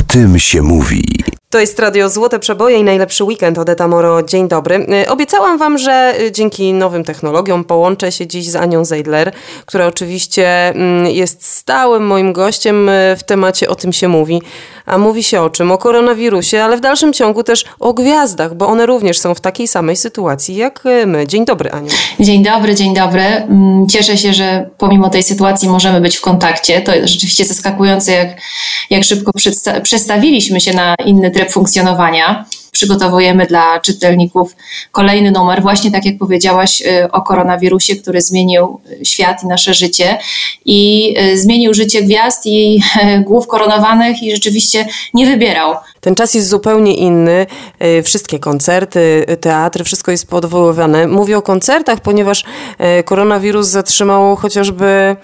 O tym się mówi. To jest Radio Złote Przeboje i najlepszy weekend. Odeta Moro, dzień dobry. Y, obiecałam Wam, że y, dzięki nowym technologiom połączę się dziś z Anią Zeidler, która oczywiście mm, jest stałym moim gościem y, w temacie O tym się mówi. A mówi się o czym? O koronawirusie, ale w dalszym ciągu też o gwiazdach, bo one również są w takiej samej sytuacji jak my. Dzień dobry, Aniu. Dzień dobry, dzień dobry. Mm, cieszę się, że pomimo tej sytuacji możemy być w kontakcie. To rzeczywiście zaskakujące, jak, jak szybko przestawiliśmy się na inny tryb funkcjonowania. Przygotowujemy dla czytelników kolejny numer, właśnie tak jak powiedziałaś y, o koronawirusie, który zmienił y, świat i nasze życie i y, zmienił życie gwiazd i głów koronowanych i rzeczywiście nie wybierał. Ten czas jest zupełnie inny. Wszystkie koncerty, teatry, wszystko jest podwoływane. Mówię o koncertach, ponieważ koronawirus zatrzymał chociażby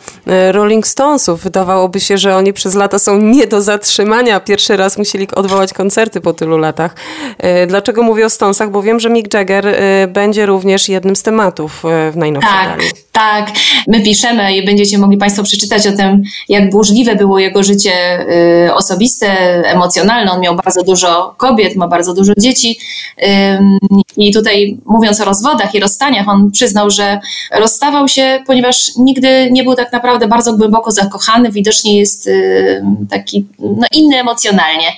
Rolling Stonesów. Wydawałoby się, że oni przez lata są nie do zatrzymania. Pierwszy raz musieli odwołać koncerty po tylu latach. E, dlaczego mówię o Stonesach? Bo wiem, że Mick Jagger e, będzie również jednym z tematów e, w najnowszej Tak, tak. My piszemy i będziecie mogli Państwo przeczytać o tym, jak burzliwe było jego życie osobiste, emocjonalne. On miał bardzo dużo kobiet, ma bardzo dużo dzieci. I tutaj mówiąc o rozwodach i rozstaniach, on przyznał, że rozstawał się, ponieważ nigdy nie był tak naprawdę bardzo głęboko zakochany. Widocznie jest taki no, inny emocjonalnie.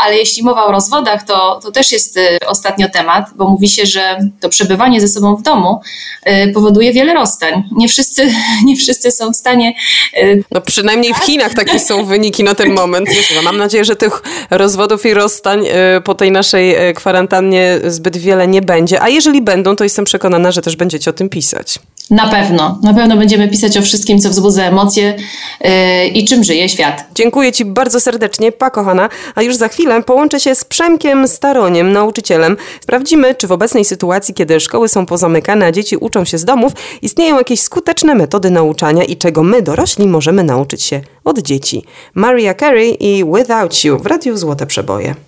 Ale jeśli mowa o rozwodach, to to, też jest y, ostatnio temat, bo mówi się, że to przebywanie ze sobą w domu y, powoduje wiele rozstań. Nie wszyscy, nie wszyscy są w stanie. Y, no przynajmniej w Chinach takie są wyniki na ten moment. Mam nadzieję, że tych rozwodów i rozstań po tej naszej kwarantannie zbyt wiele nie będzie. A jeżeli będą, to jestem przekonana, że też będziecie o tym pisać. Na pewno. Na pewno będziemy pisać o wszystkim, co wzbudza emocje yy, i czym żyje świat. Dziękuję Ci bardzo serdecznie, pa kochana. A już za chwilę połączę się z Przemkiem Staroniem, nauczycielem. Sprawdzimy, czy w obecnej sytuacji, kiedy szkoły są pozamykane, a dzieci uczą się z domów, istnieją jakieś skuteczne metody nauczania i czego my, dorośli, możemy nauczyć się od dzieci. Maria Carey i Without You w Radiu Złote Przeboje.